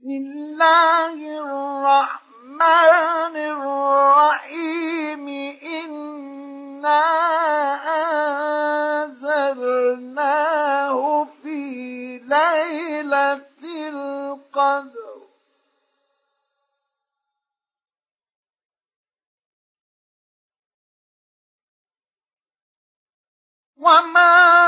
بسم الله الرحمن الرحيم إنا أنزلناه في ليلة القدر وما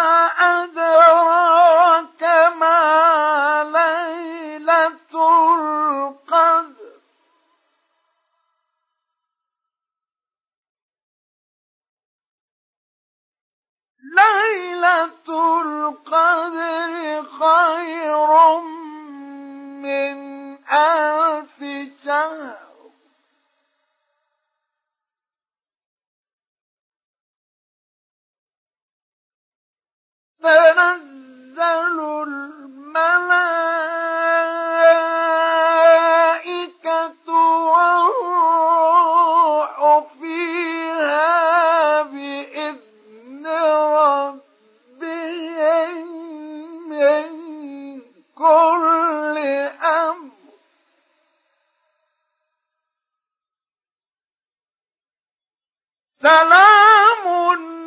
ليلة القدر خير كل أمر. سلام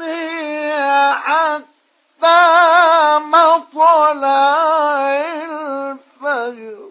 هي حتى مطلع الفجر.